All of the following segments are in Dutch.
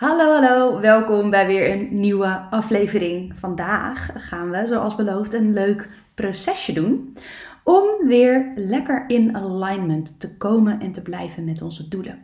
Hallo, hallo, welkom bij weer een nieuwe aflevering. Vandaag gaan we, zoals beloofd, een leuk procesje doen om weer lekker in alignment te komen en te blijven met onze doelen.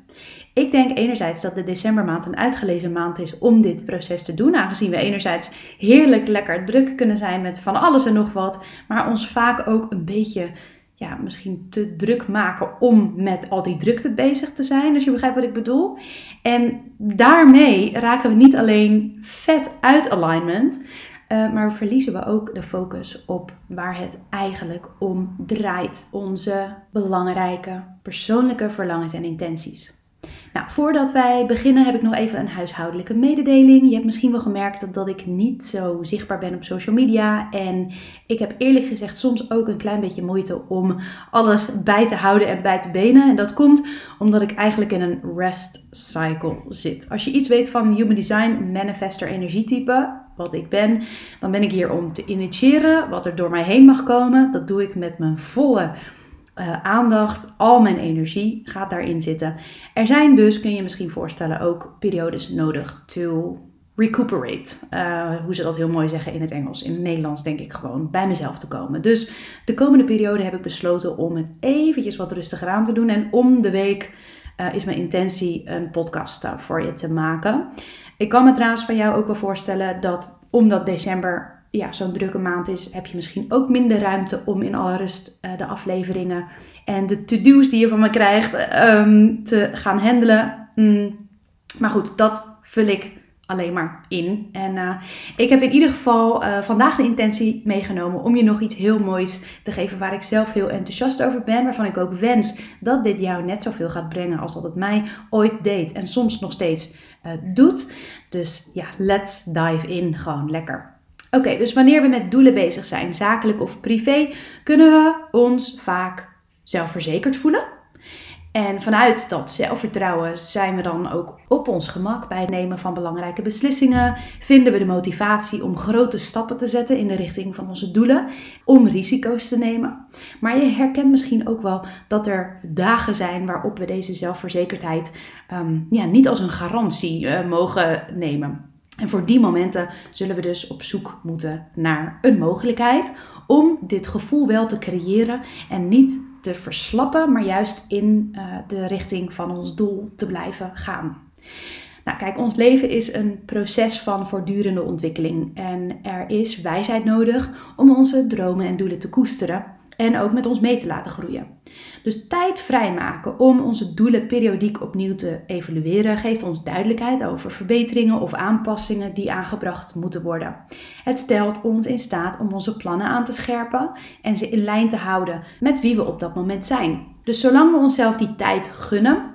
Ik denk enerzijds dat de decembermaand een uitgelezen maand is om dit proces te doen, aangezien we enerzijds heerlijk lekker druk kunnen zijn met van alles en nog wat, maar ons vaak ook een beetje ja, misschien te druk maken om met al die drukte bezig te zijn, als je begrijpt wat ik bedoel. En daarmee raken we niet alleen vet uit alignment, uh, maar verliezen we ook de focus op waar het eigenlijk om draait. Onze belangrijke persoonlijke verlangens en intenties. Nou, voordat wij beginnen heb ik nog even een huishoudelijke mededeling. Je hebt misschien wel gemerkt dat, ik niet zo zichtbaar ben op social media. En ik heb eerlijk gezegd soms ook een klein beetje moeite om alles bij te houden en bij te benen. En dat komt omdat ik eigenlijk in een rest cycle zit. Als je iets weet van Human Design, manifester energietype, wat ik ben, dan ben ik hier om te initiëren wat er door mij heen mag komen. Dat doe ik met mijn volle uh, aandacht, al mijn energie gaat daarin zitten. Er zijn dus, kun je misschien voorstellen, ook periodes nodig to recuperate. Uh, hoe ze dat heel mooi zeggen in het Engels. In het Nederlands denk ik gewoon bij mezelf te komen. Dus de komende periode heb ik besloten om het eventjes wat rustiger aan te doen. En om de week uh, is mijn intentie een podcast voor je te maken. Ik kan me trouwens van jou ook wel voorstellen dat omdat december ja, zo'n drukke maand is, heb je misschien ook minder ruimte om in alle rust uh, de afleveringen en de to-do's die je van me krijgt um, te gaan handelen. Mm, maar goed, dat vul ik alleen maar in. En uh, ik heb in ieder geval uh, vandaag de intentie meegenomen om je nog iets heel moois te geven waar ik zelf heel enthousiast over ben. Waarvan ik ook wens dat dit jou net zoveel gaat brengen als dat het mij ooit deed en soms nog steeds doet. Dus ja, let's dive in. Gewoon lekker. Oké, dus wanneer we met doelen bezig zijn, zakelijk of privé, kunnen we ons vaak zelfverzekerd voelen. En vanuit dat zelfvertrouwen zijn we dan ook op ons gemak bij het nemen van belangrijke beslissingen. Vinden we de motivatie om grote stappen te zetten in de richting van onze doelen, om risico's te nemen. Maar je herkent misschien ook wel dat er dagen zijn waarop we deze zelfverzekerdheid um, ja, niet als een garantie uh, mogen nemen. En voor die momenten zullen we dus op zoek moeten naar een mogelijkheid om dit gevoel wel te creëren en niet te verslappen, maar juist in uh, de richting van ons doel te blijven gaan. Nou, kijk, ons leven is een proces van voortdurende ontwikkeling en er is wijsheid nodig om onze dromen en doelen te koesteren en ook met ons mee te laten groeien. Dus tijd vrijmaken om onze doelen periodiek opnieuw te evalueren geeft ons duidelijkheid over verbeteringen of aanpassingen die aangebracht moeten worden. Het stelt ons in staat om onze plannen aan te scherpen en ze in lijn te houden met wie we op dat moment zijn. Dus zolang we onszelf die tijd gunnen,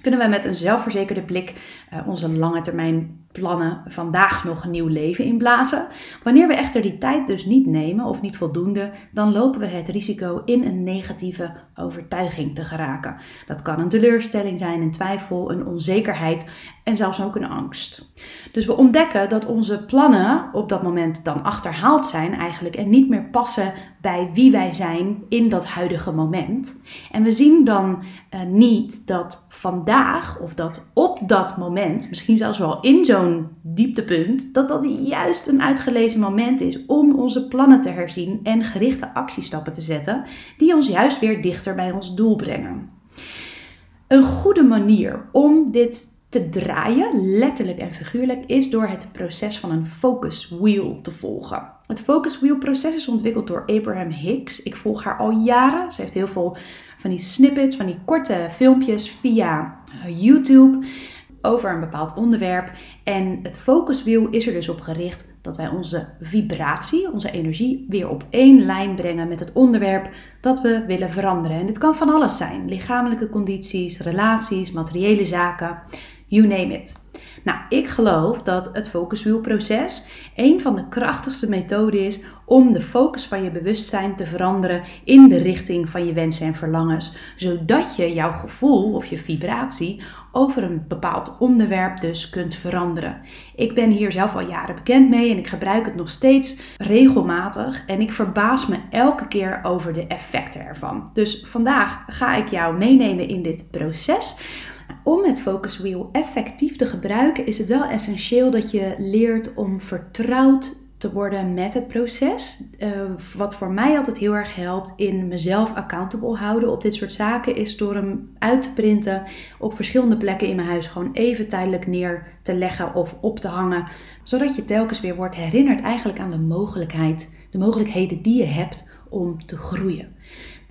kunnen we met een zelfverzekerde blik uh, onze lange termijn plannen vandaag nog een nieuw leven inblazen. Wanneer we echter die tijd dus niet nemen of niet voldoende, dan lopen we het risico in een negatieve overtuiging te geraken. Dat kan een teleurstelling zijn, een twijfel, een onzekerheid en zelfs ook een angst. Dus we ontdekken dat onze plannen op dat moment dan achterhaald zijn eigenlijk en niet meer passen bij wie wij zijn in dat huidige moment. En we zien dan uh, niet dat vandaag of dat op dat moment, misschien zelfs wel in zo'n dieptepunt, dat dat juist een uitgelezen moment is om onze plannen te herzien en gerichte actiestappen te zetten die ons juist weer dichter bij ons doel brengen. Een goede manier om dit te draaien, letterlijk en figuurlijk, is door het proces van een focus wheel te volgen. Het focus wheel proces is ontwikkeld door Abraham Hicks. Ik volg haar al jaren. Ze heeft heel veel van die snippets, van die korte filmpjes via eh, YouTube over een bepaald onderwerp. En het focuswiel is er dus op gericht dat wij onze vibratie, onze energie, weer op één lijn brengen met het onderwerp dat we willen veranderen. En dit kan van alles zijn: lichamelijke condities, relaties, materiële zaken, you name it. Nou, ik geloof dat het focuswielproces een van de krachtigste methoden is om de focus van je bewustzijn te veranderen in de richting van je wensen en verlangens, zodat je jouw gevoel of je vibratie over een bepaald onderwerp dus kunt veranderen. Ik ben hier zelf al jaren bekend mee en ik gebruik het nog steeds regelmatig en ik verbaas me elke keer over de effecten ervan. Dus vandaag ga ik jou meenemen in dit proces. Om het focus wheel effectief te gebruiken is het wel essentieel dat je leert om vertrouwd te worden met het proces. Uh, wat voor mij altijd heel erg helpt in mezelf accountable houden op dit soort zaken, is door hem uit te printen op verschillende plekken in mijn huis. Gewoon even tijdelijk neer te leggen of op te hangen. Zodat je telkens weer wordt herinnerd eigenlijk aan de mogelijkheid, de mogelijkheden die je hebt om te groeien.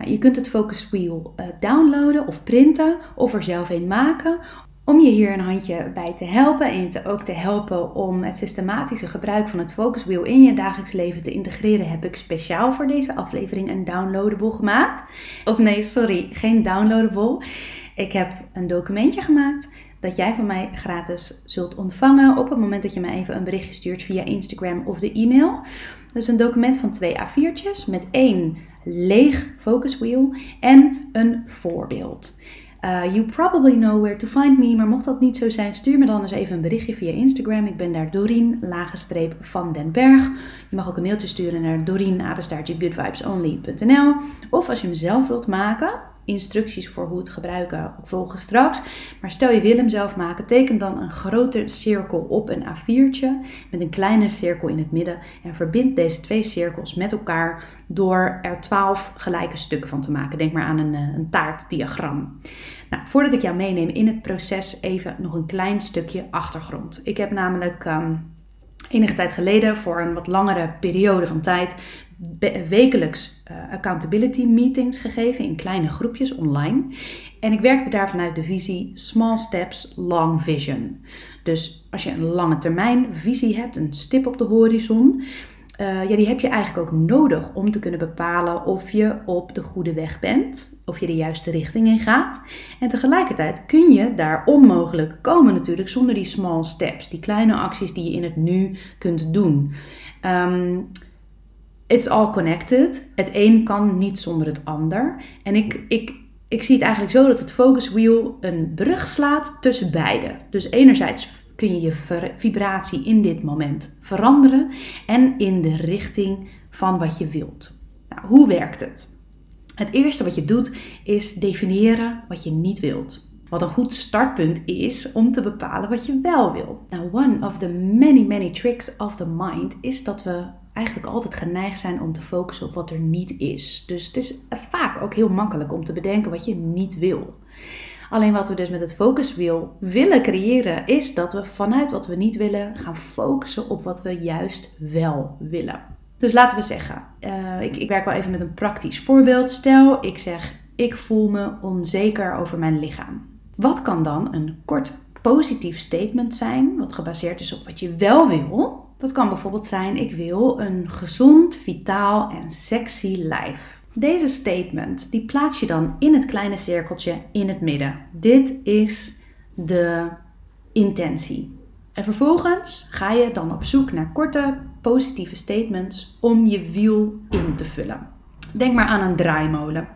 Nou, je kunt het Focus Wheel uh, downloaden of printen of er zelf een maken. Om je hier een handje bij te helpen en je te ook te helpen om het systematische gebruik van het Focus Wheel in je dagelijks leven te integreren, heb ik speciaal voor deze aflevering een downloadable gemaakt. Of nee, sorry, geen downloadable. Ik heb een documentje gemaakt dat jij van mij gratis zult ontvangen op het moment dat je mij even een berichtje stuurt via Instagram of de e-mail. Is een document van twee A4'tjes met één leeg focus wheel en een voorbeeld. Uh, you probably know where to find me, maar mocht dat niet zo zijn, stuur me dan eens even een berichtje via Instagram. Ik ben daar Dorien, lagenstreep van den Berg. Je mag ook een mailtje sturen naar dorien.goodvibesonly.nl Of als je hem zelf wilt maken, instructies voor hoe het gebruiken volgen straks. Maar stel je wil hem zelf maken, teken dan een grote cirkel op een A4'tje met een kleine cirkel in het midden en verbind deze twee cirkels met elkaar door er 12 gelijke stukken van te maken. Denk maar aan een, eh, een taartdiagram. Nou, voordat ik jou meeneem in het proces, even nog een klein stukje achtergrond. Ik heb namelijk um, enige tijd geleden voor een wat langere periode van tijd wekelijks uh, accountability meetings gegeven in kleine groepjes online. En ik werkte daar vanuit de visie Small Steps, Long Vision. Dus als je een lange termijn visie hebt, een stip op de horizon, uh, ja, die heb je eigenlijk ook nodig om te kunnen bepalen of je op de goede weg bent, of je de juiste richting in gaat. En tegelijkertijd kun je daar onmogelijk komen natuurlijk zonder die small steps, die kleine acties die je in het nu kunt doen. Um, it's all connected. Het een kan niet zonder het ander. En ik, ik, ik zie het eigenlijk zo dat het focus wheel een brug slaat tussen beide. Dus enerzijds kun je je vibratie in dit moment veranderen en in de richting van wat je wilt. Nou, hoe werkt het? Het eerste wat je doet is definiëren wat je niet wilt. Wat een goed startpunt is om te bepalen wat je wel wil. Nou, one of the many, many tricks of the mind is dat we eigenlijk altijd geneigd zijn om te focussen op wat er niet is. Dus het is vaak ook heel makkelijk om te bedenken wat je niet wil. Alleen wat we dus met het focuswiel willen creëren, is dat we vanuit wat we niet willen gaan focussen op wat we juist wel willen. Dus laten we zeggen, uh, ik, ik werk wel even met een praktisch voorbeeld. Stel, ik zeg, ik voel me onzeker over mijn lichaam. Wat kan dan een kort positief statement zijn, wat gebaseerd is op wat je wel wil? Dat kan bijvoorbeeld zijn: ik wil een gezond, vitaal en sexy lijf. Deze statement die plaats je dan in het kleine cirkeltje in het midden. Dit is de intentie. En vervolgens ga je dan op zoek naar korte positieve statements om je wiel in te vullen. Denk maar aan een draaimolen.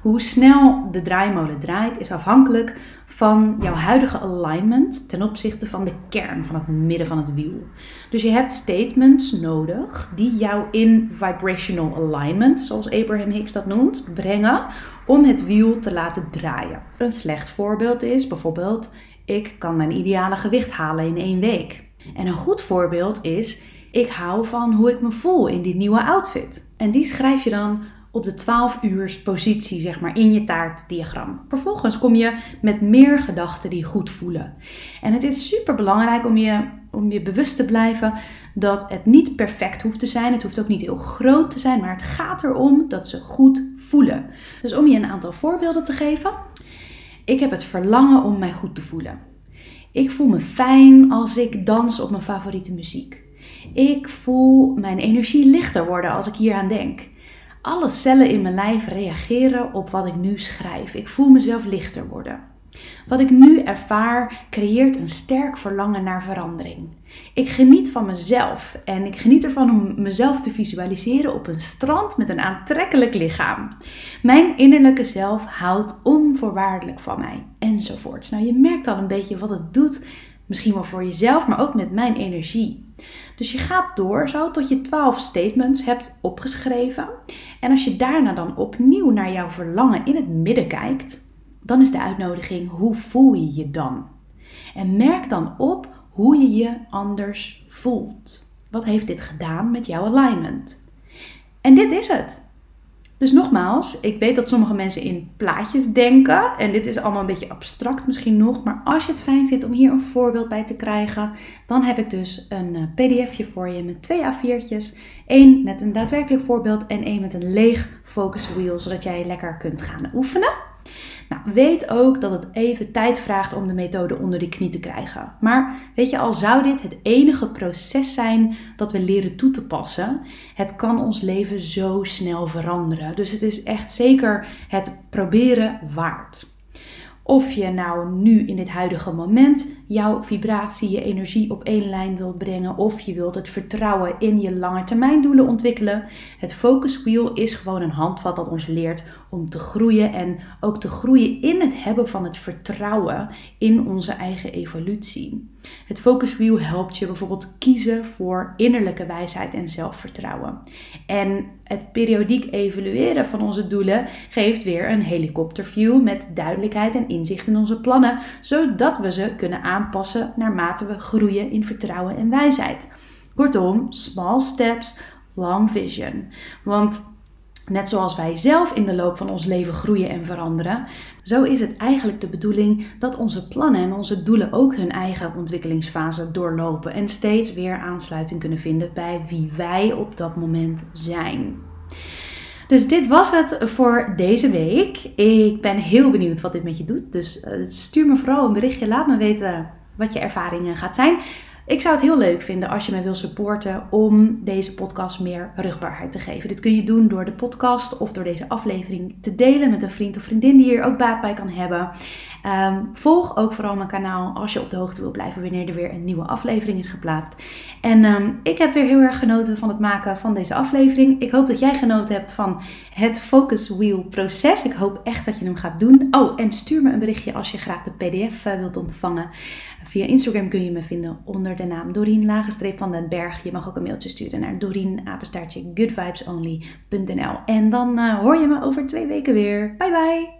Hoe snel de draaimolen draait is afhankelijk van jouw huidige alignment ten opzichte van de kern van het midden van het wiel. Dus je hebt statements nodig die jou in vibrational alignment, zoals Abraham Hicks dat noemt, brengen om het wiel te laten draaien. Een slecht voorbeeld is bijvoorbeeld: ik kan mijn ideale gewicht halen in één week. En een goed voorbeeld is: ik hou van hoe ik me voel in die nieuwe outfit. En die schrijf je dan op de 12 uurs positie, zeg maar, in je taartdiagram. Vervolgens kom je met meer gedachten die goed voelen. En het is super belangrijk om je, om je bewust te blijven dat het niet perfect hoeft te zijn. Het hoeft ook niet heel groot te zijn, maar het gaat erom dat ze goed voelen. Dus om je een aantal voorbeelden te geven. Ik heb het verlangen om mij goed te voelen. Ik voel me fijn als ik dans op mijn favoriete muziek. Ik voel mijn energie lichter worden als ik hier aan denk. Alle cellen in mijn lijf reageren op wat ik nu schrijf. Ik voel mezelf lichter worden. Wat ik nu ervaar creëert een sterk verlangen naar verandering. Ik geniet van mezelf en ik geniet ervan om mezelf te visualiseren op een strand met een aantrekkelijk lichaam. Mijn innerlijke zelf houdt onvoorwaardelijk van mij enzovoorts. Nou, je merkt al een beetje wat het doet, misschien wel voor jezelf, maar ook met mijn energie. Dus je gaat door zo tot je 12 statements hebt opgeschreven. En als je daarna dan opnieuw naar jouw verlangen in het midden kijkt, dan is de uitnodiging: hoe voel je je dan? En merk dan op hoe je je anders voelt. Wat heeft dit gedaan met jouw alignment? En dit is het. Dus nogmaals, ik weet dat sommige mensen in plaatjes denken. En dit is allemaal een beetje abstract misschien nog. Maar als je het fijn vindt om hier een voorbeeld bij te krijgen, dan heb ik dus een eh, pdfje voor je met twee A4'tjes. Eén met een daadwerkelijk voorbeeld en één met een leeg focus wheel, zodat jij lekker kunt gaan oefenen. Nou, weet ook dat het even tijd vraagt om de methode onder de knie te krijgen. Maar weet je, al zou dit het enige proces zijn dat we leren toe te passen, het kan ons leven zo snel veranderen. Dus het is echt zeker het proberen waard. Of je nou nu in dit huidige moment jouw vibratie, je energie op één lijn wilt brengen. Of je wilt het vertrouwen in je lange termijn doelen ontwikkelen. Het focus wheel is gewoon een handvat dat ons leert om te groeien. En ook te groeien in het hebben van het vertrouwen in onze eigen evolutie. Het focus wheel helpt je bijvoorbeeld kiezen voor innerlijke wijsheid en zelfvertrouwen. En het periodiek evalueren van onze doelen geeft weer een helikopterview met duidelijkheid en inzicht in onze plannen, zodat we ze kunnen aanpassen naarmate we groeien in vertrouwen en wijsheid. Kortom, small steps, long vision. Want Net zoals wij zelf in de loop van ons leven groeien en veranderen, zo is het eigenlijk de bedoeling dat onze plannen en onze doelen ook hun eigen ontwikkelingsfase doorlopen en steeds weer aansluiting kunnen vinden bij wie wij op dat moment zijn. Dus dit was het voor deze week. Ik ben heel benieuwd wat dit met je doet. Dus eh, stuur me vooral een berichtje. Laat me weten wat je ervaringen gaat zijn. Ik zou het heel leuk vinden als je mij wil supporten om deze podcast meer rugbaarheid te geven. Dit kun je doen door de podcast of door deze aflevering te delen met een vriend of vriendin die hier ook baat bij kan hebben. Ehm, volg ook vooral mijn kanaal als je op de hoogte wil blijven wanneer er weer een nieuwe aflevering is geplaatst. En ehm, ik heb weer heel erg genoten van het maken van deze aflevering. Ik hoop dat jij genoten hebt van het Focus Wheel proces. Ik hoop echt dat je hem gaat doen. Oh, en stuur me een berichtje als je graag de PDF uh, wilt ontvangen. Via Instagram kun je me vinden onder de naam Doreen Lagenstreep van den Berg. Je mag ook een mailtje sturen naar Doreen goodvibesonly.nl. En dan uh, hoor je me over twee weken weer. Bye bye!